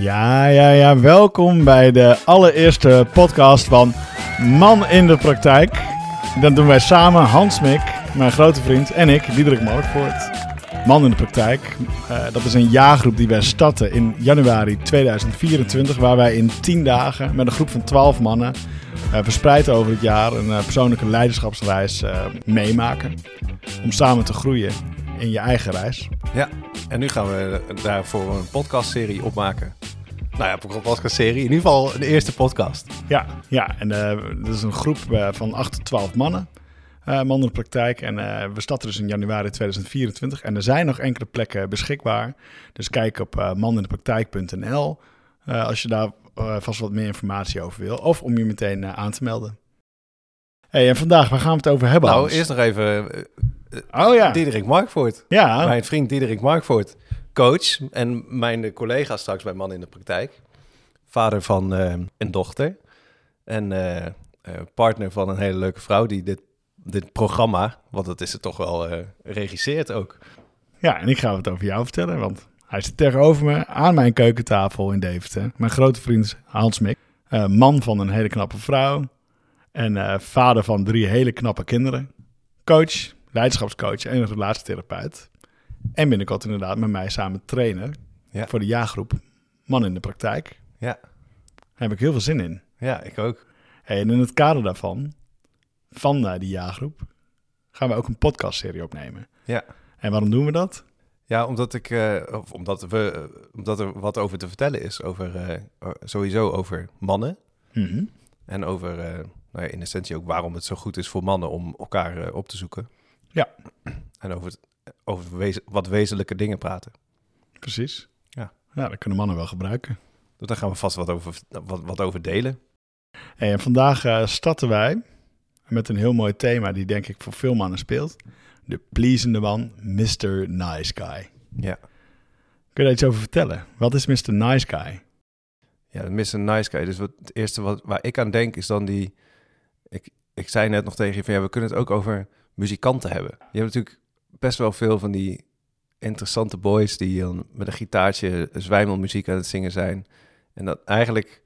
Ja, ja, ja. Welkom bij de allereerste podcast van Man in de Praktijk. Dat doen wij samen, Hans Mik, mijn grote vriend, en ik, Diederik Markvoort. Man in de Praktijk. Uh, dat is een jaargroep die wij starten in januari 2024, waar wij in 10 dagen met een groep van 12 mannen uh, verspreid over het jaar een uh, persoonlijke leiderschapsreis meemaken. Om samen te groeien in je eigen reis. Ja, en nu gaan we daarvoor een podcastserie opmaken. Nou ja, een podcastserie. In ieder geval een eerste podcast. Ja, ja en uh, dat is een groep uh, van 8 tot 12 mannen. Uh, mannen in de praktijk. En we starten dus in januari 2024. En er zijn nog enkele plekken beschikbaar. Dus kijk op uh, manindepraktijk.nl als je daar vast wat meer informatie over wil. Of om je meteen aan te melden. Hey, en vandaag, waar gaan we het over hebben? Nou, eerst nog even oh, ja. Diederik Markvoort. Ja. Mijn vriend Diederik Markvoort coach en mijn collega straks bij Man in de Praktijk. Vader van uh, een dochter en uh, partner van een hele leuke vrouw die dit, dit programma, want dat is het toch wel, regisseert ook. Ja, en ik ga het over jou vertellen, want hij zit tegenover me aan mijn keukentafel in Deventer. Mijn grote vriend Hans Mik, man van een hele knappe vrouw en vader van drie hele knappe kinderen. Coach, leiderschapscoach en een relatietherapeut. En binnenkort inderdaad met mij samen trainen ja. voor de jaargroep Man in de Praktijk. Ja. Daar heb ik heel veel zin in. Ja, ik ook. En in het kader daarvan, van die jaargroep, gaan we ook een podcastserie opnemen. Ja. En waarom doen we dat? Ja, omdat, ik, uh, of omdat, we, uh, omdat er wat over te vertellen is. Over, sowieso over mannen. Mm -hmm. En over, nou ja, in essentie ook waarom het zo goed is voor mannen om elkaar op te zoeken. Ja. En over het over wat wezenlijke dingen praten. Precies. Ja. ja, dat kunnen mannen wel gebruiken. Dus daar gaan we vast wat over, wat, wat over delen. En vandaag uh, starten wij met een heel mooi thema die denk ik voor veel mannen speelt. De pleasende man, Mr. Nice Guy. Ja. Kun je daar iets over vertellen? Wat is Mr. Nice Guy? Ja, Mr. Nice Guy. Dus wat, het eerste wat, waar ik aan denk is dan die... Ik, ik zei net nog tegen je van ja, we kunnen het ook over muzikanten hebben. Je hebt natuurlijk best wel veel van die interessante boys die dan met een gitaartje zwijmelmuziek aan het zingen zijn. En dat eigenlijk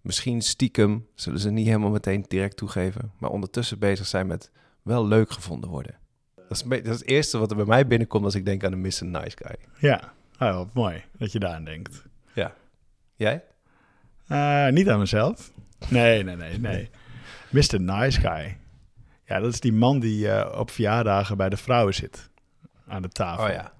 misschien stiekem, zullen ze niet helemaal meteen direct toegeven, maar ondertussen bezig zijn met wel leuk gevonden worden. Dat is, dat is het eerste wat er bij mij binnenkomt als ik denk aan een Mr. Nice Guy. Ja, oh, wat mooi dat je daar aan denkt. Ja. Jij? Uh, niet aan mezelf. Nee, nee, nee, nee. Mr. Nice Guy. Ja, dat is die man die uh, op verjaardagen bij de vrouwen zit. Aan de tafel. Oh ja.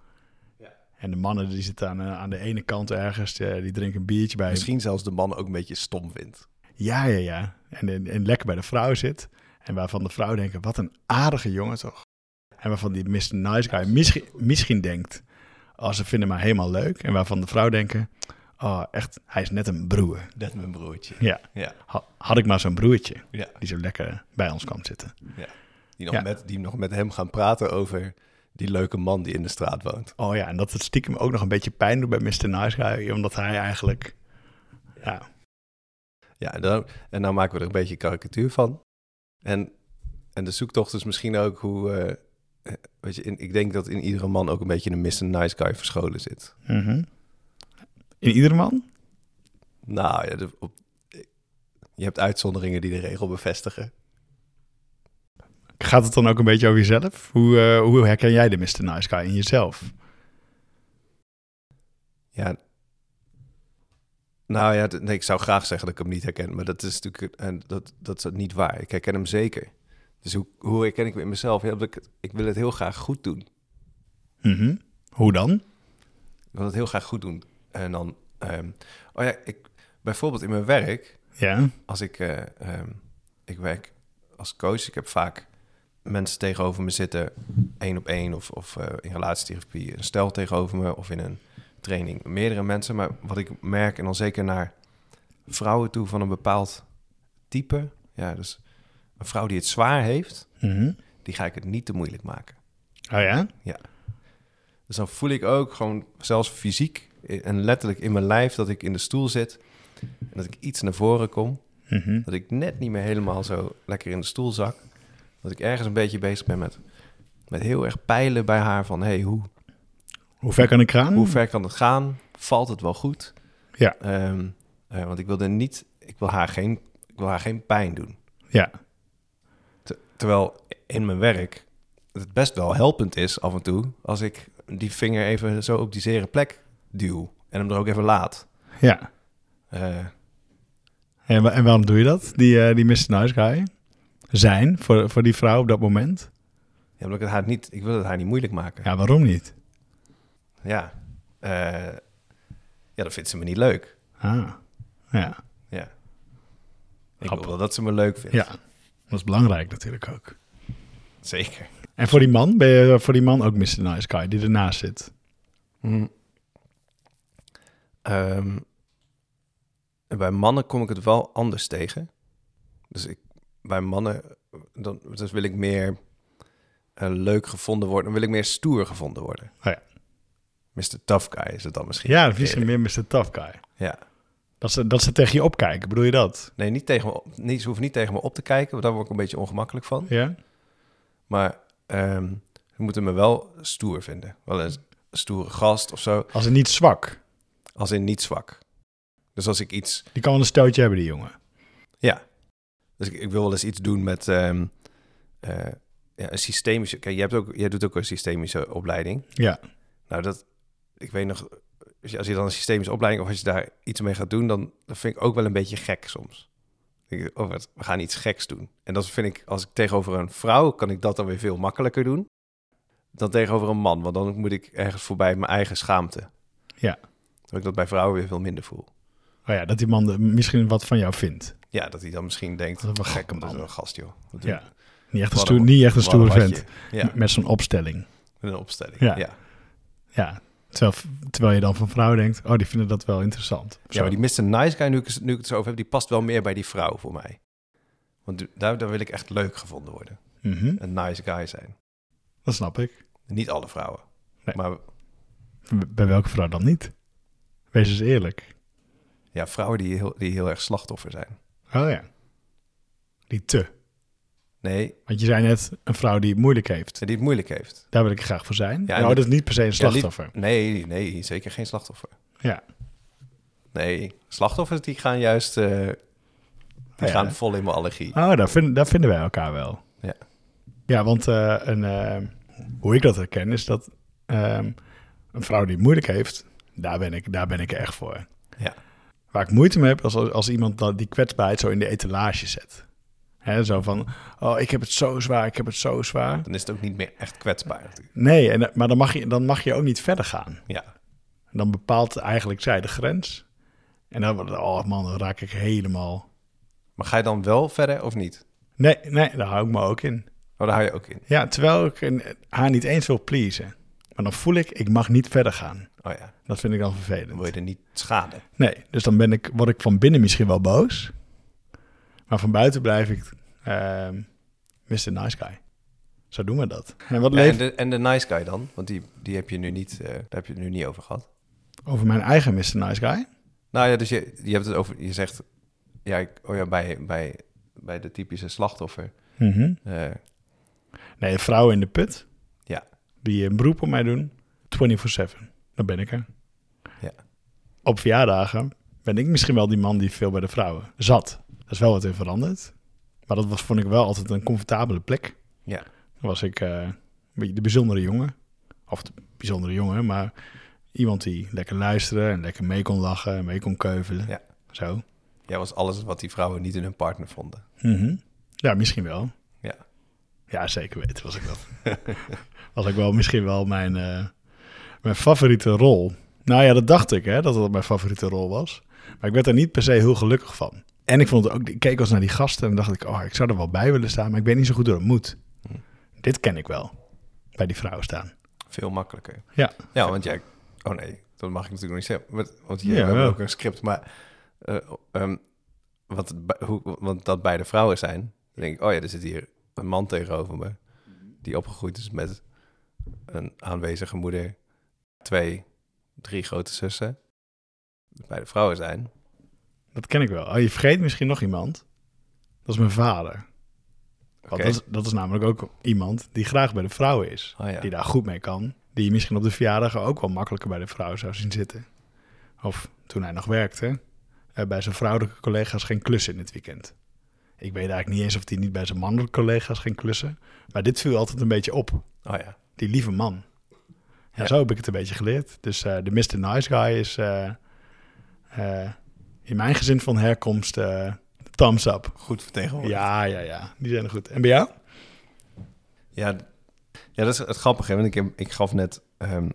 ja. En de mannen die zitten aan, uh, aan de ene kant ergens, uh, die drinken een biertje bij. Misschien zelfs de man ook een beetje stom vindt. Ja, ja, ja. En, en, lekker bij de vrouw zit. En waarvan de vrouw denkt, wat een aardige jongen toch. En waarvan die Mr. Nice Guy misschien, misschien denkt, oh, ze vinden mij helemaal leuk. En waarvan de vrouw denken, oh, echt, hij is net een broer. Net mijn broertje. Ja. ja. had ik maar zo'n broertje ja. die zo lekker bij ons kwam zitten. Ja. Die, nog Met, die nog met hem gaan praten over die leuke man die in de straat woont. Oh ja, en dat het stiekem ook nog een beetje pijn doet bij Mr. Nice Guy, omdat hij eigenlijk... Ja, ja en, dan, en nou maken we er een beetje karikatuur van. En, en de zoektocht is misschien ook hoe... Uh, weet je, in, ik denk dat in iedere man ook een beetje een Mr. Nice Guy verscholen zit. Mm in ieder man? Nou ja, op, je hebt uitzonderingen die de regel bevestigen. Gaat het dan ook een beetje over jezelf? Hoe, uh, hoe herken jij de Mr. Nice Guy in jezelf? Ja, nou ja, nee, ik zou graag zeggen dat ik hem niet herken, maar dat is natuurlijk en dat, dat is niet waar. Ik herken hem zeker. Dus hoe, hoe herken ik hem in mezelf? Ja, ik, ik wil het heel graag goed doen. Mm -hmm. Hoe dan? Ik wil het heel graag goed doen. En dan, um, oh ja, ik, bijvoorbeeld in mijn werk, ja. als ik, uh, um, ik werk als coach, ik heb vaak mensen tegenover me zitten, één op één of, of uh, in relatietherapie, een stel tegenover me of in een training, meerdere mensen. Maar wat ik merk, en dan zeker naar vrouwen toe van een bepaald type, ja, dus een vrouw die het zwaar heeft, mm -hmm. die ga ik het niet te moeilijk maken. Oh ja? Ja. Dus dan voel ik ook gewoon, zelfs fysiek, en letterlijk in mijn lijf dat ik in de stoel zit en dat ik iets naar voren kom. Mhm. Dat ik net niet meer helemaal zo lekker in de stoel zak. Dat ik ergens een beetje bezig ben met, met heel erg peilen bij haar van... hey, hoe, hoe ver kan ik gaan? Hoe ver kan het gaan? Valt het wel goed? Ja. Ehm, eh, want ik wilde niet, ik wil haar geen, ik wil haar geen pijn doen. Ja. terwijl in mijn werk het best wel helpend is af en toe als ik die vinger even zo op die zere plek duw en hem er ook even laat. Ja. Uh, en, en waarom doe je dat, die, uh, die Mr. Nice Guy? Zijn voor, voor die vrouw op dat moment? Ja, omdat ik het haar niet, ik wil het haar niet moeilijk maken. Ja, waarom niet? Ja, uh, ja, dat vindt ze me niet leuk. Ah, ja. Ja. Ik wil wel dat ze me leuk vindt. Ja, dat is belangrijk natuurlijk ook. Zeker. En voor die man, ben je voor die man ook Mr. Nice Guy die ernaast zit? Mm. Um, bij mannen kom ik het wel anders tegen. Dus ik, bij mannen, dan dus wil ik meer uh, leuk gevonden worden. Dan wil ik meer stoer gevonden worden. Oh ja. Mr. Tough Guy is het dan misschien. Ja, is meer Mr. Tough Guy. Ja. Dat ze, dat ze tegen je opkijken, bedoel je dat? Nee, niet tegen me, niet, ze hoeven niet tegen me op te kijken, want daar word ik een beetje ongemakkelijk van. Ja. Maar um, ze moeten me wel stoer vinden. Wel een stoere gast of zo. Als in niet zwak. Als in niet zwak. Dus als ik iets... Die kan wel een stootje hebben, die jongen. Ja. Dus ik, ik wil wel eens iets doen met um, uh, ja, een systemische... Kijk, jij, hebt ook, jij doet ook een systemische opleiding. Ja. Nou, dat... Ik weet nog... Als je, als je dan een systemische opleiding... of als je daar iets mee gaat doen... dan dat vind ik ook wel een beetje gek soms. Ik, oh, wat, we gaan iets geks doen. En dat vind ik... Als ik tegenover een vrouw... kan ik dat dan weer veel makkelijker doen... dan tegenover een man. Want dan moet ik ergens voorbij mijn eigen schaamte. Ja. Dat ik dat bij vrouwen weer veel minder voel. Oh ja, dat die man misschien wat van jou vindt. Ja, dat hij dan misschien denkt... Dat is wel gekke man. Dat is een gast, joh. ja. Niet echt een, stoer, niet echt een stoere vent. Ja. Met zo'n opstelling. Met een opstelling, ja. ja. ja. Terwijl, terwijl je dan van vrouwen denkt... oh, die vinden dat wel interessant. Ja, maar die Mr. Nice Guy, nu ik, nu ik het zo over heb... die past wel meer bij die vrouw voor mij. Want daar, daar wil ik echt leuk gevonden worden. Mm -hmm. Een nice guy zijn. Dat snap ik. Niet alle vrouwen. Nee. Maar bij welke vrouw dan niet? Wees eens eerlijk. Ja, vrouwen die heel, die heel erg slachtoffer zijn. Oh ja. Die te. Nee. Want je zei net een vrouw die het moeilijk heeft. Die het moeilijk heeft. Daar wil ik graag voor zijn. Ja, nou, dat is niet per se een slachtoffer. Ja, nee, nee, zeker geen slachtoffer. Ja. Nee, slachtoffers die gaan juist... Uh, die ja. gaan vol in mijn allergie. Oh, daar, vind, daar vinden wij elkaar wel. Ja. Ja, want uh, een, uh, hoe ik dat herken is dat um, een vrouw die het moeilijk heeft, daar ben ik, daar ben ik echt voor. Ja. Waar ik moeite mee heb, als, als iemand dat die kwetsbaarheid zo in de etalage zet. Hè, zo van, oh, ik heb het zo zwaar, ik heb het zo zwaar. Dan is het ook niet meer echt kwetsbaar natuurlijk. Nee, en, maar dan mag, je, dan mag je ook niet verder gaan. Ja. Dan bepaalt eigenlijk zij de grens. En dan, oh man, dan raak ik helemaal... Maar ga je dan wel verder of niet? Nee, nee, daar hou ik me ook in. Oh, daar hou je ook in? Ja, terwijl ik haar niet eens wil pleasen. Maar dan voel ik, ik mag niet verder gaan. Oh ja. Dat vind ik dan vervelend. Dan wil je er niet schaden. Nee, dus dan ben ik, word ik van binnen misschien wel boos. Maar van buiten blijf ik uh, Mr. Nice Guy. Zo doen we dat. En, wat ja, leeft... en, de, en de nice guy dan? Want die, die heb je nu niet, uh, daar heb je het nu niet over gehad. Over mijn eigen Mr. Nice Guy? Nou ja, dus je, je hebt het over, je zegt, ja, ik, oh ja, bij, bij, bij de typische slachtoffer. Mm -hmm. uh, nee, vrouwen in de put. Die een beroep op mij doen, 24-7. Dan ben ik er. Ja. Op verjaardagen ben ik misschien wel die man die veel bij de vrouwen zat. Dat is wel wat in veranderd. Maar dat was, vond ik wel altijd een comfortabele plek. Ja. Dan was ik uh, de bijzondere jongen. Of de bijzondere jongen, maar iemand die lekker luisterde en lekker mee kon lachen en mee kon keuvelen. Ja. Zo. Jij was alles wat die vrouwen niet in hun partner vonden. Mm -hmm. Ja, misschien wel. Ja. Ja, zeker weten was ik dat. was ik wel misschien wel mijn, uh, mijn favoriete rol. Nou ja, dat dacht ik, hè, dat het mijn favoriete rol was. Maar ik werd er niet per se heel gelukkig van. En ik vond het ook, ik keek als naar die gasten en dacht ik, oh, ik zou er wel bij willen staan, maar ik weet niet zo goed hoe het moet. Hm. Dit ken ik wel, bij die vrouwen staan. Veel makkelijker. Ja. Ja, want jij, oh nee, dat mag ik natuurlijk niet zeggen. Want, jij hebt ook een script, maar uh, um, wat, hoe, want dat beide vrouwen zijn, dan denk ik, oh ja, er zit hier een man tegenover me, die opgegroeid is met een aanwezige moeder, twee, drie grote zussen, beide vrouwen zijn. Dat ken ik wel. Oh, je vergeet misschien nog iemand. Dat is mijn vader. Want Oké. dat, is, dat is namelijk ook iemand die graag bij de vrouwen is. Oh ja. Die daar goed mee kan. Die misschien op de verjaardag ook wel makkelijker bij de vrouw zou zien zitten. Of toen hij nog werkte, uh, bij zijn vrouwelijke collega's geen klussen in het weekend. Ik weet eigenlijk niet eens of hij niet bij zijn mannelijke collega's ging klussen. Maar dit viel altijd een beetje op. Oh ja. Die lieve man. Ja, zo heb ik het een beetje geleerd. Dus uh, de Mr. Nice Guy is in mijn gezin van herkomst thumbs up. Goed vertegenwoordigd. Ja, ja, ja. Die zijn er goed. En bij jou? Ja, ja dat is het grappige. Want ik, ik gaf net um,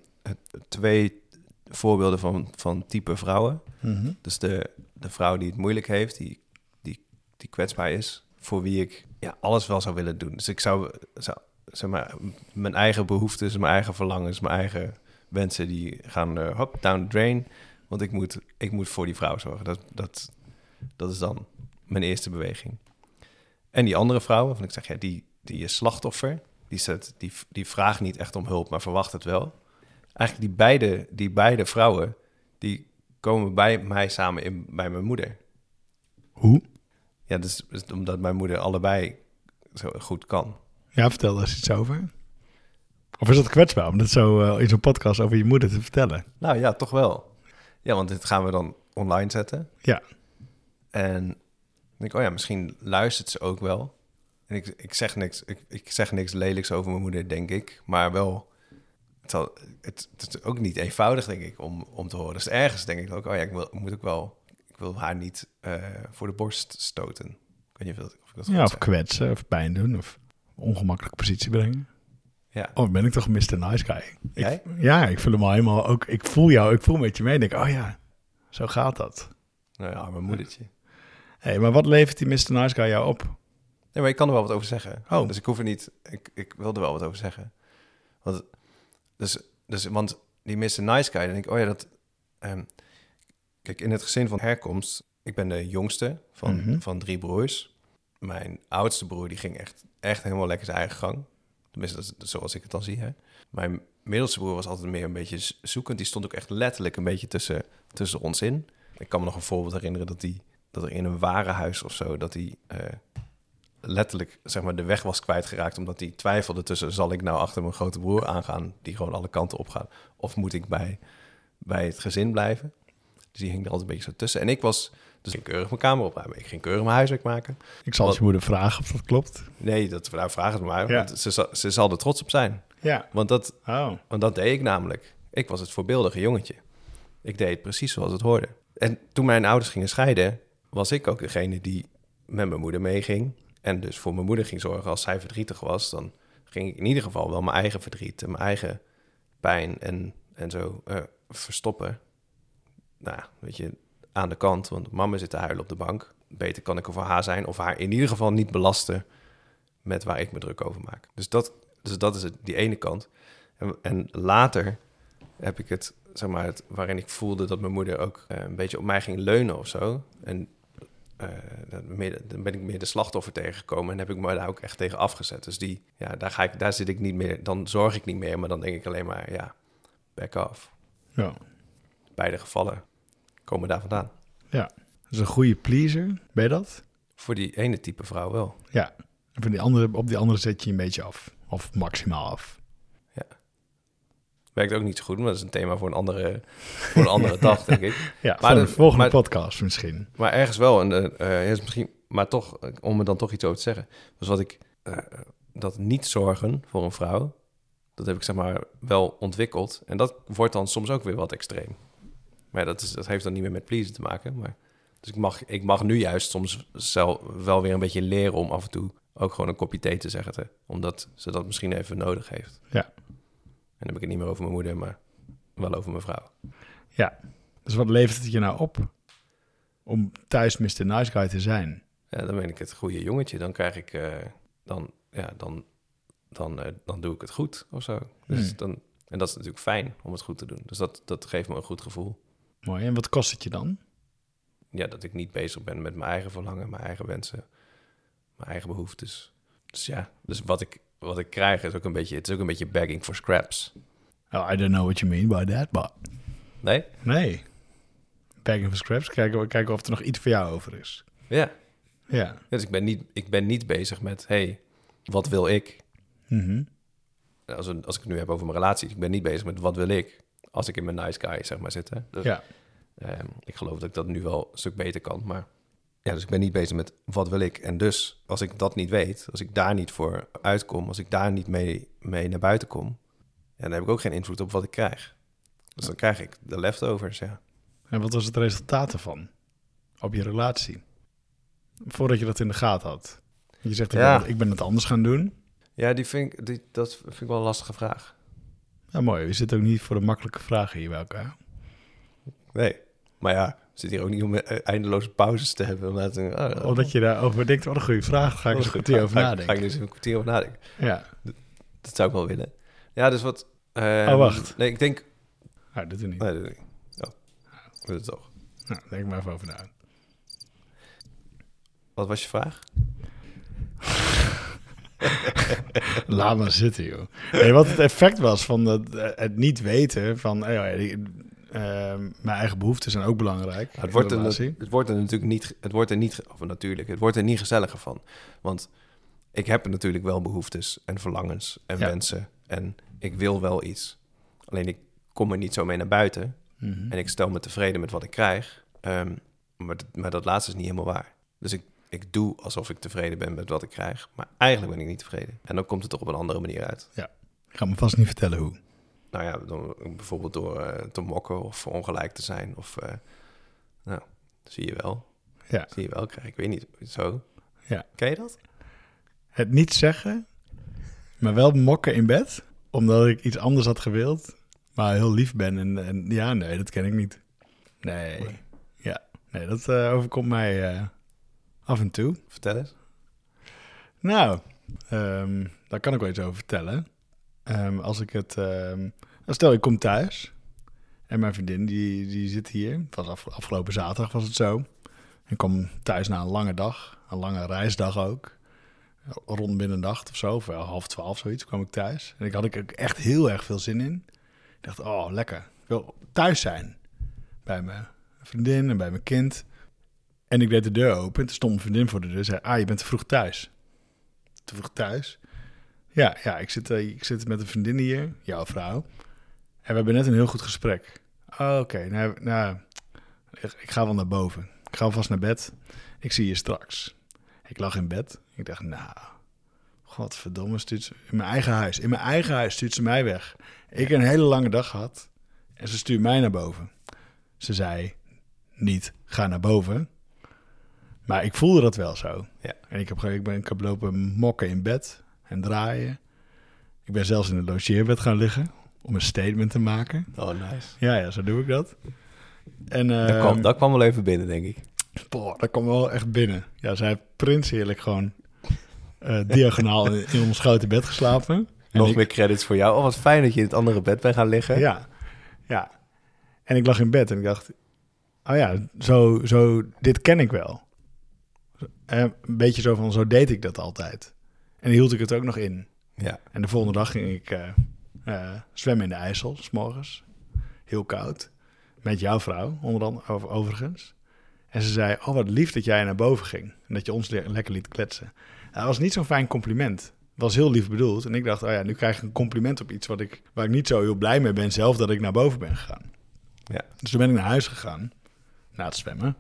twee voorbeelden van, van type vrouwen. Mhm. Dus de, de vrouw die het moeilijk heeft, die, die, die kwetsbaar is, voor wie ik ja, alles wel zou willen doen. Dus ik zou, zou zeg maar, mijn eigen behoeftes, mijn eigen verlangens, mijn eigen wensen, die gaan uh, hop, down the drain. Want ik moet, ik moet voor die vrouw zorgen. Dat, dat, dat is dan mijn eerste beweging. En die andere vrouw, waarvan ik zeg, ja, die, die is slachtoffer. Die, zet, die, die vraagt niet echt om hulp, maar verwacht het wel. Eigenlijk die beide, die beide vrouwen, die komen bij mij samen in, bij mijn moeder. Hoe? Ja, dus, dus omdat mijn moeder allebei zo goed kan. Ja, vertel daar eens iets over. Of is dat kwetsbaar om dat zo uh, in zo'n podcast over je moeder te vertellen? Nou ja, toch wel. Ja, want dit gaan we dan online zetten. Ja. En denk ik, oh ja, misschien luistert ze ook wel. En ik, ik, zeg niks, ik, ik zeg niks lelijks over mijn moeder, denk ik. Maar wel, het, zal, het, het, is ook niet eenvoudig, denk ik, om, om te horen. Dus ergens denk ik ook, oh ja, ik, wil, moet ook wel, ik wil haar niet uh, voor de borst stoten. Ik weet niet of, dat, of ik dat Ja, of kwetsen, of pijn doen, of ongemakkelijke positie brengen. Ja. Of ben ik toch Mr. Nice Guy? Jij? Ik, ja, ik voel hem al helemaal ook. Ik voel jou, ik voel met je mee. Ik denk, oh ja, zo gaat dat. Nou ja, mijn moedertje. Hé, hey, maar wat levert die Mr. Nice Guy jou op? Nee, maar ik kan er wel wat over zeggen. Oh. Dus ik hoef er niet... Ik, ik wil er wel wat over zeggen. Want, dus, dus, want die Mr. Nice Guy, dan denk ik... Oh ja, dat... Um, kijk, in het gezin van herkomst... Ik ben de jongste van, Mm -hmm. van drie broers. Mijn oudste broer, die ging echt, echt helemaal lekker zijn eigen gang. Tenminste, dat is zoals ik het dan zie, hè. Mijn middelste broer was altijd meer een beetje zoekend. Die stond ook echt letterlijk een beetje tussen, tussen ons in. Ik kan me nog een voorbeeld herinneren dat die dat er in een warenhuis of zo, dat hij uh, letterlijk zeg maar, de weg was kwijtgeraakt. Omdat hij twijfelde tussen, zal ik nou achter mijn grote broer aangaan, die gewoon alle kanten op gaat, of moet ik bij, bij het gezin blijven? Dus die hing er altijd een beetje zo tussen. En ik was dus ik keurig mijn kamer opruimen. Ik ging keurig mijn huiswerk maken. Ik zal je moeder vragen of dat klopt. Nee, dat, nou, vraag het maar. Ja. Want ze, zal- ze zal er trots op zijn. Ja. Want dat, Oh. want dat deed ik namelijk. Ik was het voorbeeldige jongetje. Ik deed het precies zoals het hoorde. En toen mijn ouders gingen scheiden, was ik ook degene die met mijn moeder meeging. En dus voor mijn moeder ging zorgen als zij verdrietig was. Dan ging ik in ieder geval wel mijn eigen verdriet en mijn eigen pijn en, en zo eh, verstoppen. Nou, weet je, aan de kant. Want mama zit te huilen op de bank. Beter kan ik er voor haar zijn. Of haar in ieder geval niet belasten met waar ik me druk over maak. Dus dat, dus dat is het, die ene kant. En, en later heb ik het, zeg maar, het, waarin ik voelde dat mijn moeder ook eh, een beetje op mij ging leunen of zo. En dan meer- dan ben ik meer de slachtoffer tegengekomen en heb ik me daar ook echt tegen afgezet. Dus die, ja, daar, ga ik, daar zit ik niet meer, dan zorg ik niet meer, maar dan denk ik alleen maar, ja, back off. Ja. Beide gevallen komen daar vandaan. ja. Dat is een goede pleaser. Ben je dat? Voor die ene type vrouw wel. Ja. En van die andere, op die andere zet je een beetje af. Of maximaal af. Werkt ook niet zo goed, maar dat is een thema voor een andere, voor een andere dag, denk ik. Ja, Maar voor de de- volgende maar- podcast misschien. Maar ergens wel, en is misschien, maar toch, om er dan toch iets over te zeggen. Dus wat ik, eh, dat niet zorgen voor een vrouw, dat heb ik zeg maar wel ontwikkeld. En dat wordt dan soms ook weer wat extreem. Maar ja, dat, is, dat heeft dan niet meer met pleasen te maken. Maar, dus ik mag, ik mag nu juist soms zelf wel weer een beetje leren om af en toe ook gewoon een kopje thee te zeggen. Te, omdat ze dat misschien even nodig heeft. Ja. En dan heb ik het niet meer over mijn moeder, maar wel over mijn vrouw. Ja. Dus wat levert het je nou op? Om thuis Mr. Nice Guy te zijn. Ja, dan ben ik het goede jongetje. Dan krijg ik, eh, dan, ja, dan, dan, eh, dan doe ik het goed of zo. Dus Hmm. dan, en dat is natuurlijk fijn om het goed te doen. Dus dat, dat geeft me een goed gevoel. Mooi. En wat kost het je dan? Ja, dat ik niet bezig ben met mijn eigen verlangen, mijn eigen wensen, mijn eigen behoeftes. Dus ja, dus wat ik, wat ik krijg is ook een beetje, het is ook een beetje begging for scraps. Oh, I don't know what you mean by that, but... Nee? Nee. Bagging for scraps. Kijken, kijken of er nog iets voor jou over is. Ja. Ja. Dus ik ben niet, ik ben niet bezig met, hey, wat wil ik? Mhm. Als, als ik het nu heb over mijn relatie, ik ben niet bezig met wat wil ik als ik in mijn nice guy zeg maar zit. Hè? Dus, Ja. Ehm, ik geloof dat ik dat nu wel een stuk beter kan, maar ja, dus ik ben niet bezig met wat wil ik. En dus, als ik dat niet weet, als ik daar niet voor uitkom, als ik daar niet mee, mee naar buiten kom, dan heb ik ook geen invloed op wat ik krijg. Dus dan krijg ik de leftovers, ja. En wat was het resultaat ervan op je relatie? Voordat je dat in de gaten had. Je zegt, ja. ik ben het anders gaan doen. Ja, die vind ik, die, dat vind ik wel een lastige vraag. Ja, mooi. We zitten ook niet voor de makkelijke vragen hier bij elkaar. Nee, maar ja, we zitten hier ook niet om eh, eindeloze pauzes te hebben. Omdat, oh, Omdat je daarover denkt, wat een goede vraag. Ga ik eens een kwartier over nadenken. Ga ik dus een kwartier over nadenken. Ja. Dat, zou ik wel willen. Ja, dus wat... oh, wacht. Nee, ik denk... Ah, dat doe niet. Nee, dat doe niet. Oh, dat is toch. Nou, denk maar even over na. Wat was je vraag? Laat maar zitten, joh. Wat het effect was van het, het niet weten van... Ja, Ehm, mijn eigen behoeften zijn ook belangrijk. Het wordt, er, het wordt er natuurlijk niet, het wordt er niet, of natuurlijk, het wordt er niet gezelliger van. Want ik heb natuurlijk wel behoeftes en verlangens en wensen. En ik wil wel iets. Alleen ik kom er niet zo mee naar buiten. Mhm. En ik stel me tevreden met wat ik krijg. Um, maar, maar dat laatste is niet helemaal waar. Dus ik, ik doe alsof ik tevreden ben met wat ik krijg. Maar eigenlijk ben ik niet tevreden. En dan komt het toch op een andere manier uit. Ja, ik ga me vast niet vertellen hoe nou ja, dan, bijvoorbeeld door uh, te mokken of ongelijk te zijn. Of, uh, nou, zie je wel. Ja. Zie je wel, krijg ik weet niet, zo. Ja. Ken je dat? Het niet zeggen, maar wel mokken in bed, omdat ik iets anders had gewild, maar heel lief ben. En, en ja, nee, dat ken ik niet. Nee, ja, nee, dat uh, overkomt mij af en toe. Vertel eens. Nou, um, daar kan ik wel iets over vertellen. Um, als ik het. Um, stel, ik kom thuis. En mijn vriendin die, die zit hier. Het was afgelopen zaterdag was het zo. Ik kom thuis na een lange dag. Een lange reisdag ook. Rond middernacht of zo. Of half twaalf zoiets kwam ik thuis. En ik had ik echt heel erg veel zin in. Ik dacht, oh lekker. Ik wil thuis zijn. Bij mijn vriendin en bij mijn kind. En ik deed de deur open. En toen stond mijn vriendin voor de deur. Zei, ah, je bent te vroeg thuis. Te vroeg thuis. Ja, ja ik, zit, uh, ik zit met een vriendin hier, jouw vrouw. En we hebben net een heel goed gesprek. Oh, Oké, nou, nou ik, ga wel naar boven. Ik ga vast naar bed. Ik zie je straks. Ik lag in bed. Ik dacht, nou, godverdomme, stuurt ze in mijn eigen huis. In mijn eigen huis stuurt ze mij weg. Ik heb een hele lange dag gehad en ze stuurt mij naar boven. Ze zei niet, ga naar boven. Maar ik voelde dat wel zo. Ja. En ik heb, ik ben, ik heb lopen mokken in bed en draaien. Ik ben zelfs in een logeerbed gaan liggen om een statement te maken. Oh, nice. Ja, ja, zo doe ik dat. En, dat, kwam, dat kwam wel even binnen, denk ik. Boah, dat kwam wel echt binnen. Ja, zij heeft prins heerlijk gewoon uh, diagonaal in, ons grote bed geslapen. Nog meer credits voor jou. Oh, wat fijn dat je in het andere bed bent gaan liggen. Ja, ja. En ik lag in bed en ik dacht, oh ja, zo, zo dit ken ik wel. Een beetje zo van, zo deed ik dat altijd. En hield ik het ook nog in. Ja. En de volgende dag ging ik uh, uh, zwemmen in de IJssel, s morgens. Heel koud. Met jouw vrouw, onder andere, overigens. En ze zei, oh wat lief dat jij naar boven ging. En dat je ons le lekker liet kletsen. dat was niet zo'n fijn compliment. Het was heel lief bedoeld. En ik dacht, oh ja, nu krijg ik een compliment op iets wat ik, waar ik niet zo heel blij mee ben zelf dat ik naar boven ben gegaan. Ja. Dus toen ben ik naar huis gegaan, na het zwemmen.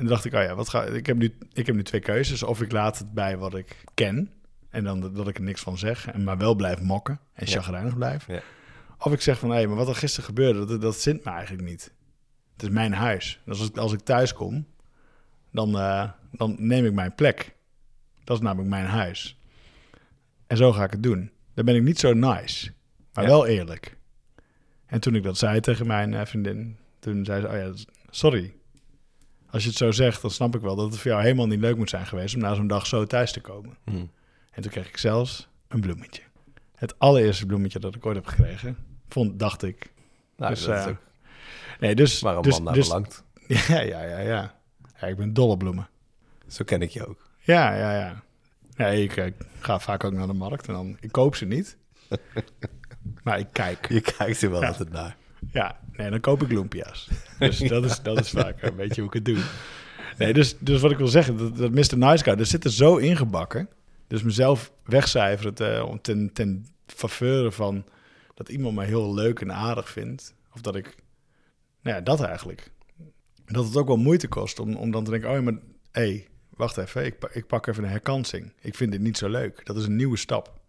En dacht ik, oh ja, wat ga, ik, heb nu, ik heb nu twee keuzes. Of ik laat het bij wat ik ken, en dan dat ik er niks van zeg, en maar wel blijf mokken en ja. chagrijnig blijf. Ja. Of ik zeg van, hé, hey, maar wat er gisteren gebeurde, dat, dat zint me eigenlijk niet. Het is mijn huis. Dus als ik, als ik thuis kom, dan, uh, dan neem ik mijn plek. Dat is namelijk mijn huis. En zo ga ik het doen. Dan ben ik niet zo nice, maar ja. wel eerlijk. En toen ik dat zei tegen mijn uh, vriendin, toen zei ze, oh ja, sorry. Als je het zo zegt, dan snap ik wel dat het voor jou helemaal niet leuk moet zijn geweest om na zo'n dag zo thuis te komen. Mm. En toen kreeg ik zelfs een bloemetje. Het allereerste bloemetje dat ik ooit heb gekregen, vond, dacht ik. Nou, dus, dat uh, nee, dus, waar een dus, man naar dus, belangt. Ja, ja, ja, ja, ja. ik ben dolle bloemen. Zo ken ik je ook. Ja, ja, ja. Nee, ik, ik ga vaak ook naar de markt en dan, ik koop ze niet. maar ik kijk. Je kijkt er wel ja. altijd naar. Ja, nee, dan koop ik loempia's. Dus dat is, dat is vaak een beetje hoe ik het doe. Nee, dus, dus wat ik wil zeggen, dat, dat Mr. Nice Guy, dat zit er zo ingebakken. Dus mezelf wegcijferen uh, ten, ten faveur van dat iemand mij heel leuk en aardig vindt. Of dat ik, nou ja, dat eigenlijk. dat het ook wel moeite kost om, om dan te denken... oh ja, maar hé, hey, wacht even, ik, ik pak even een herkansing. Ik vind dit niet zo leuk. Dat is een nieuwe stap.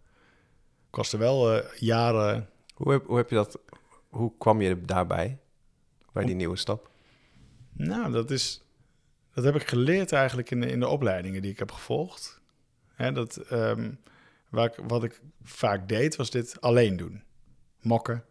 Kostte wel uh, jaren... Hoe heb, hoe heb je dat... Hoe kwam je daarbij? Bij die nieuwe stap? Nou, dat is... Dat heb ik geleerd eigenlijk in de, in de opleidingen die ik heb gevolgd. Hè, dat, um, waar ik, wat ik vaak deed, was dit alleen doen. Mokken.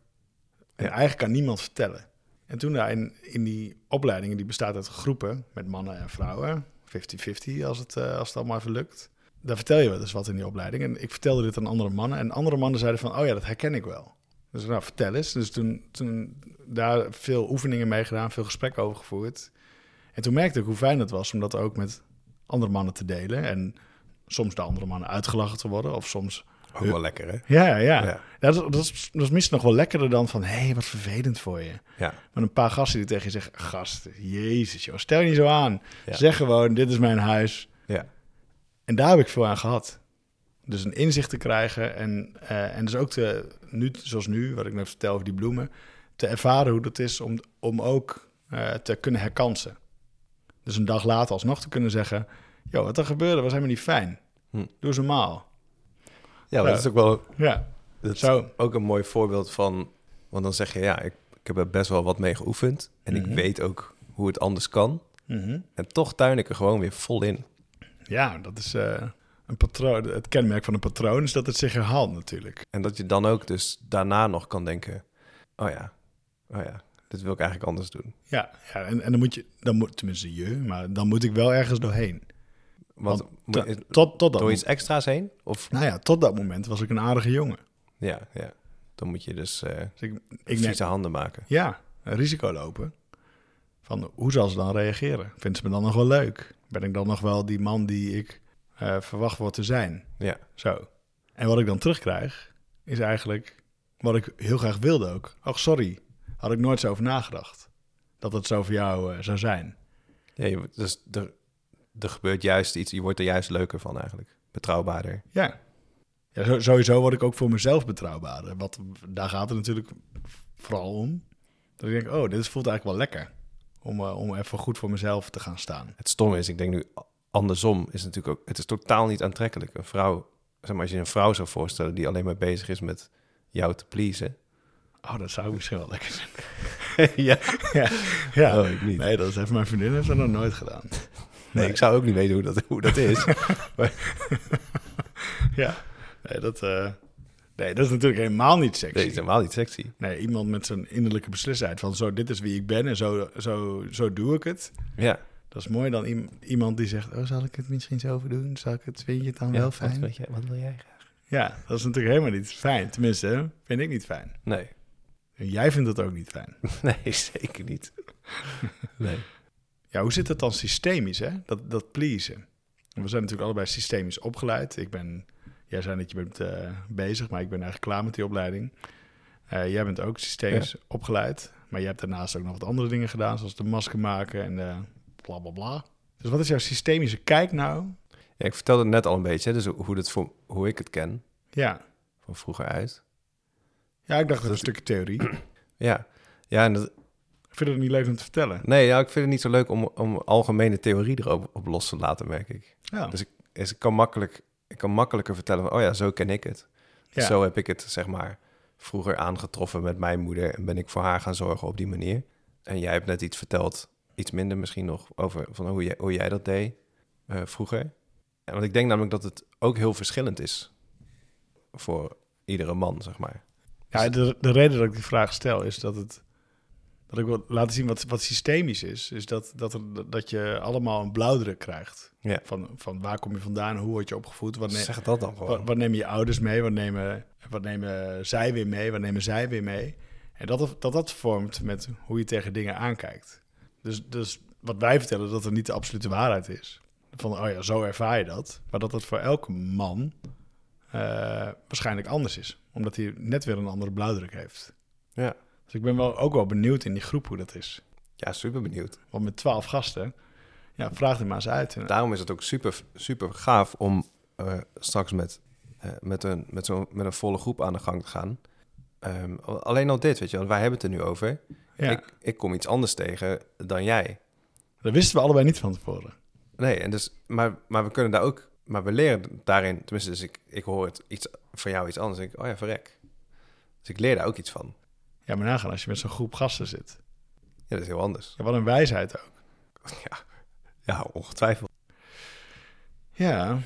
En ja. eigenlijk aan niemand vertellen. En toen daar in, in die opleidingen, die bestaat uit groepen met mannen en vrouwen, 50-50 als, het, uh, als het allemaal even lukt. Daar vertel je wel eens wat in die opleiding. En ik vertelde dit aan andere mannen. En andere mannen zeiden van, oh ja, dat herken ik wel. Dus nou, vertel eens. Dus toen, toen daar veel oefeningen mee gedaan, veel gesprekken over gevoerd. En toen merkte ik hoe fijn het was om dat ook met andere mannen te delen. En soms de andere mannen uitgelachen te worden. Of soms ook wel lekker, hè? Ja, ja. ja. Dat, is, dat, is, dat is misschien nog wel lekkerder dan van... hé, hey, wat vervelend voor je. Ja. Maar een paar gasten die tegen je zeggen... gast, jezus joh, stel je niet zo aan. Zeg gewoon, dit is mijn huis. Ja. En daar heb ik veel aan gehad. Dus een inzicht te krijgen en, uh, en dus ook te, nu, zoals nu, wat ik net vertel over die bloemen... te ervaren hoe dat is om, om ook uh, te kunnen herkansen. Dus een dag later alsnog te kunnen zeggen... joh, wat er gebeurde was helemaal niet fijn. Hm. Doe eens normaal. Ja, dat is ook wel ja. dat Zo. ook een mooi voorbeeld van... Want dan zeg je, ja, ik, ik heb er best wel wat mee geoefend. En ik mhm. weet ook hoe het anders kan. Mhm. En toch tuin ik er gewoon weer vol in. Ja, dat is uh, een patroon. Het kenmerk van een patroon is dat het zich herhaalt natuurlijk. En dat je dan ook dus daarna nog kan denken... Oh ja, oh ja, dit wil ik eigenlijk anders doen. Ja, ja en, en dan moet je... Dan moet, tenminste je, maar dan moet ik wel ergens doorheen. Wat, tot, tot dat door iets extra's heen? Of? Nou ja, tot dat moment was ik een aardige jongen. Ja, ja. Dan moet je dus, uh, dus ik, ik vieze handen maken. Ja, een risico lopen. Van hoe zal ze dan reageren? Vindt ze me dan nog wel leuk? Ben ik dan nog wel die man die ik uh, verwacht word te zijn? Ja. Zo. En wat ik dan terugkrijg, is eigenlijk wat ik heel graag wilde ook. Ach, sorry. Had ik nooit zo over nagedacht. Dat het zo voor jou uh, zou zijn. Ja, dus er gebeurt juist iets, je wordt er juist leuker van eigenlijk. Betrouwbaarder. Ja. ja sowieso word ik ook voor mezelf betrouwbaarder. Wat, daar gaat het natuurlijk vooral om. Dat ik denk, oh, dit voelt eigenlijk wel lekker. Om, uh, om even goed voor mezelf te gaan staan. Het stomme is, ik denk nu andersom, is natuurlijk ook... Het is totaal niet aantrekkelijk. Een vrouw, zeg maar, als je een vrouw zou voorstellen... die alleen maar bezig is met jou te pleasen... Oh, dat zou misschien wel lekker zijn. ja. ja. ja. Oh, ik niet. Nee, dat is even mijn vriendin heeft dat nog nooit gedaan. Nee, ik zou ook niet weten hoe dat, hoe dat is. ja, nee dat, uh, nee, dat is natuurlijk helemaal niet sexy. Nee, is helemaal niet sexy. Nee, iemand met zijn innerlijke beslissheid van zo, dit is wie ik ben en zo, zo, zo doe ik het. Ja. Dat is mooi dan iemand die zegt, oh, zal ik het misschien zo doen? Zal ik het, vind je het dan wel fijn? Wat, wat wil jij graag? Ja, dat is natuurlijk helemaal niet fijn. Tenminste, vind ik niet fijn. Nee. En jij vindt het ook niet fijn. nee, zeker niet. nee. Ja, hoe zit het dan systemisch, hè? Dat, dat pleasen. We zijn natuurlijk allebei systemisch opgeleid. Ik ben, jij zei dat je bent uh, bezig, maar ik ben eigenlijk klaar met die opleiding. Uh, jij bent ook systemisch opgeleid, maar je hebt daarnaast ook nog wat andere dingen gedaan, zoals de masker maken en uh, bla bla bla. Dus wat is jouw systemische kijk nou? Ja, ik vertelde het net al een beetje, dus hoe, dat voor, hoe ik het ken. Ja. Van vroeger uit. Ja, ik dacht dat een stukje theorie. ja, ja en dat, vind het niet leuk om te vertellen. Nee, ja, ik vind het niet zo leuk om, om algemene theorie erop op los te laten, merk ik. Ja. Dus ik, dus ik, kan makkelijk, ik kan makkelijker vertellen van, oh ja, zo ken ik het. Ja. Zo heb ik het, zeg maar, vroeger aangetroffen met mijn moeder en ben ik voor haar gaan zorgen op die manier. En jij hebt net iets verteld, iets minder misschien nog, over van hoe, jij, hoe jij dat deed uh, vroeger. Want ik denk namelijk dat het ook heel verschillend is voor iedere man, zeg maar. Ja, de, de reden dat ik die vraag stel is dat het dat ik wil laten zien wat, wat systemisch is, is dat, dat, er, dat je allemaal een blauwdruk krijgt. Ja. Van, van waar kom je vandaan, hoe word je opgevoed? Wat neem, zeg dat dan gewoon. Wat, wat nemen je ouders mee? Wat nemen, wat nemen zij weer mee? Wat nemen zij weer mee? En dat dat, dat vormt met hoe je tegen dingen aankijkt. Dus, dus wat wij vertellen, dat er niet de absolute waarheid is. Van, oh ja, zo ervaar je dat. Maar dat het voor elke man uh, waarschijnlijk anders is. Omdat hij net weer een andere blauwdruk heeft. Ja. Dus ik ben wel ook wel benieuwd in die groep hoe dat is. Ja, super benieuwd. Want met twaalf gasten, ja, vraag er maar eens uit. Daarom is het ook super, super gaaf om uh, straks met, uh, met, een, met, zo, met een volle groep aan de gang te gaan. Um, alleen al dit, weet je, want wij hebben het er nu over. Ja. Ik, ik kom iets anders tegen dan jij. Dat wisten we allebei niet van tevoren. Nee, en dus, maar, maar we kunnen daar ook, maar we leren daarin, tenminste, dus ik, ik hoor het iets van jou iets anders. ik, oh ja, verrek. Dus ik leer daar ook iets van. Ja, maar nagaan als je met zo'n groep gasten zit. Ja, dat is heel anders. Ja, wat een wijsheid ook. Ja, ja ongetwijfeld. Ja,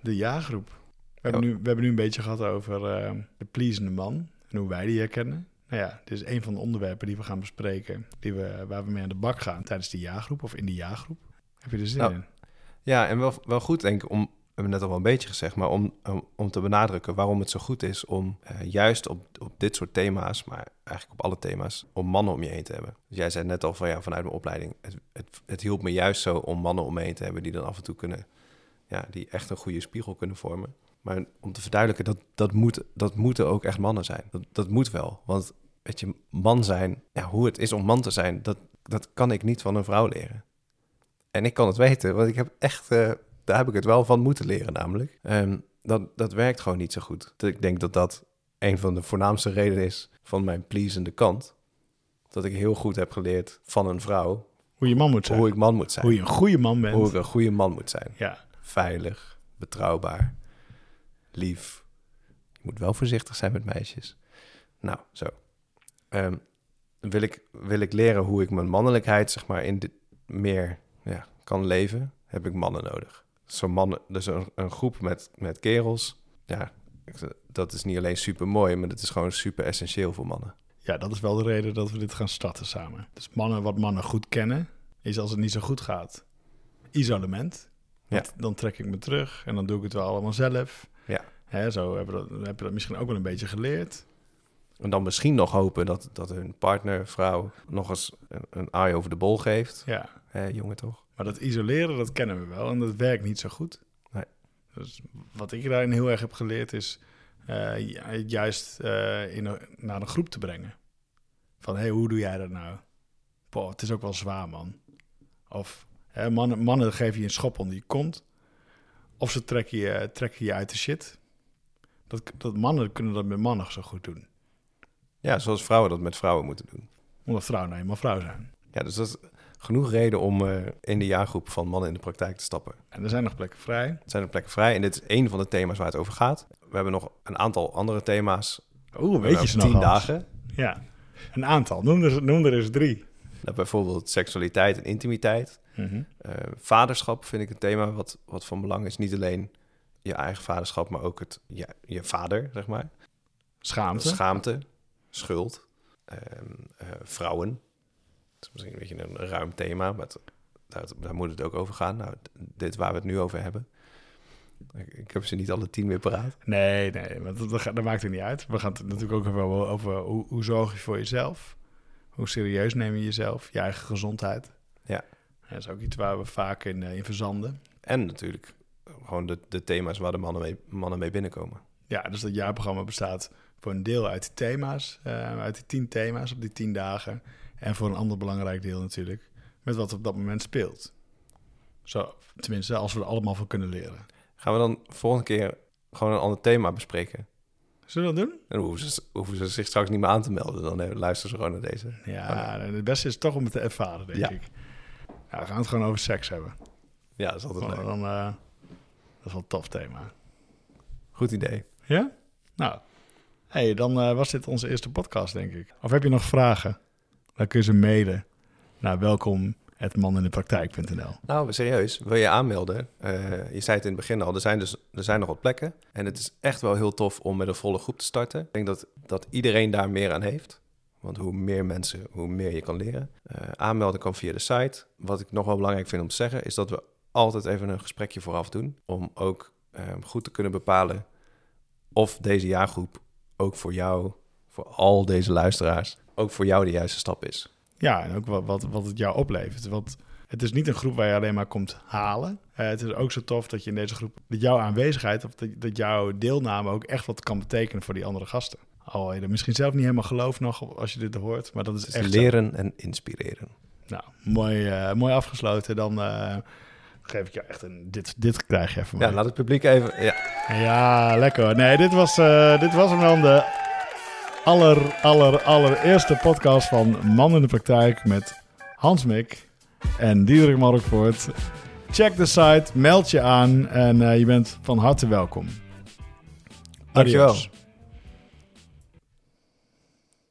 de ja-groep. We, hebben nu, we hebben nu een beetje gehad over uh, de pleasende man en hoe wij die herkennen. Nou ja, dit is een van de onderwerpen die we gaan bespreken, die we, waar we mee aan de bak gaan tijdens de jaargroep of in de jaargroep. Heb je er zin nou, in? Ja, en wel, wel goed denk ik om, we hebben net al wel een beetje gezegd, maar om, om, om te benadrukken waarom het zo goed is om uh, juist op, op dit soort thema's, maar eigenlijk op alle thema's, om mannen om je heen te hebben. Dus jij zei net al van ja, vanuit mijn opleiding, het, het, het hielp me juist zo om mannen om me heen te hebben die dan af en toe kunnen, ja, die echt een goede spiegel kunnen vormen. Maar om te verduidelijken, dat, dat, moet, dat moeten ook echt mannen zijn. Dat, dat moet wel. Want weet je, man zijn, ja, hoe het is om man te zijn, dat, dat kan ik niet van een vrouw leren. En ik kan het weten, want ik heb echt, uh, daar heb ik het wel van moeten leren namelijk. Um, dat, dat werkt gewoon niet zo goed. Ik denk dat dat een van de voornaamste redenen is van mijn pleasende kant. Dat ik heel goed heb geleerd van een vrouw. Hoe je man moet zijn. Hoe ik man moet zijn. Hoe je een goede man bent. Hoe ik een goede man moet zijn. Ja. Veilig, betrouwbaar, lief. Je moet wel voorzichtig zijn met meisjes. Nou, zo. Um, wil, ik, wil ik leren hoe ik mijn mannelijkheid, zeg maar, in de, meer ja, kan leven, heb ik mannen nodig. Zo'n mannen, dus een, een groep met, met kerels, ja, dat is niet alleen super mooi, maar dat is gewoon super essentieel voor mannen. Ja, dat is wel de reden dat we dit gaan starten samen. Dus mannen, wat mannen goed kennen, is als het niet zo goed gaat, isolement. Ja. Dan trek ik me terug en dan doe ik het wel allemaal zelf. Ja. Hè, zo heb je, dat, heb je dat misschien ook wel een beetje geleerd. En dan misschien nog hopen dat, dat hun partner, vrouw, nog eens een, een aai over de bol geeft. Ja. Jongen toch? Maar dat isoleren, dat kennen we wel en dat werkt niet zo goed. Nee. Dus wat ik daarin heel erg heb geleerd is uh, juist uh, in naar een groep te brengen. Van, hé, hey, hoe doe jij dat nou? Boah, het is ook wel zwaar, man. Of hè, mannen, mannen geven je een schop onder je kont. Of ze trekken je, trekken je uit de shit. Dat, dat mannen kunnen dat met mannen zo goed doen. Ja, zoals vrouwen dat met vrouwen moeten doen. Omdat vrouwen nou eenmaal vrouw zijn. Ja, dus dat is genoeg reden om uh, in de jaargroep van mannen in de praktijk te stappen. En er zijn nog plekken vrij. Er zijn nog plekken vrij en dit is één van de thema's waar het over gaat. We hebben nog een aantal andere thema's. Oeh, weet je ze nog Tien dagen. Ja, een aantal. Noem er, noem er eens drie. Nou, bijvoorbeeld seksualiteit en intimiteit. Mm -hmm. uh, vaderschap vind ik een thema wat, wat van belang is. Niet alleen je eigen vaderschap, maar ook het, ja, je vader, zeg maar. Schaamte. Schaamte schuld, uh, vrouwen. Dat is misschien een beetje een ruim thema, maar daar, daar, moet het ook over gaan. Nou, dit waar we het nu over hebben. Ik, heb ze niet alle tien meer paraat. Nee, nee, want dat, dat, maakt het niet uit. We gaan het natuurlijk ook even over hoe, hoe zorg je voor jezelf? Hoe serieus neem je jezelf, je eigen gezondheid? Ja. Dat is ook iets waar we vaak in, eh, in verzanden. En natuurlijk gewoon de, de thema's waar de mannen mee, mannen mee binnenkomen. Ja, dus dat jaarprogramma bestaat voor een deel uit die thema's, uh, uit die tien thema's op die tien dagen. En voor een ander belangrijk deel natuurlijk, met wat op dat moment speelt. Zo, tenminste, als we er allemaal van kunnen leren. Gaan we dan volgende keer gewoon een ander thema bespreken? Zullen we dat doen? Dan hoeven ze, hoeven ze zich straks niet meer aan te melden. Dan eh, luisteren ze gewoon naar deze. Ja, oh, het beste is toch om het te ervaren, denk ik. Ja, we gaan het gewoon over seks hebben. Ja, dat is altijd leuk. Dan, uh, dat is wel een tof thema. Goed idee. Ja? Nou, hey, dan uh, was dit onze eerste podcast, denk ik. Of heb je nog vragen? Dan kun je ze mailen naar welkom.manindepraktijk.nl Nou, serieus, wil je aanmelden? Uh, je zei het in het begin al, er zijn, dus, er zijn nog wat plekken. En het is echt wel heel tof om met een volle groep te starten. Ik denk dat, dat iedereen daar meer aan heeft. Want hoe meer mensen, hoe meer je kan leren. Uh, aanmelden kan via de site. Wat ik nog wel belangrijk vind om te zeggen, is dat we altijd even een gesprekje vooraf doen. Om ook goed te kunnen bepalen of deze jaargroep ook voor jou, voor al deze luisteraars, ook voor jou de juiste stap is. Ja, en ook wat, wat, wat het jou oplevert. Want het is niet een groep waar je alleen maar komt halen. Uh, het is ook zo tof dat je in deze groep, dat jouw aanwezigheid of dat, dat jouw deelname ook echt wat kan betekenen voor die andere gasten. Al je er misschien zelf niet helemaal geloof nog als je dit hoort, maar dat is, echt leren en inspireren. Nou, mooi, uh, mooi afgesloten. Dan uh, geef ik je echt een. Dit, dit krijg je even. Ja, laat het publiek even. Ja, ja lekker. Nee, dit was, uh, dit was hem dan de aller, aller, allereerste podcast van Man in de Praktijk met Hans Mik en Diederik Markvoort. Check de site, meld je aan en uh, je bent van harte welkom. Dankjewel.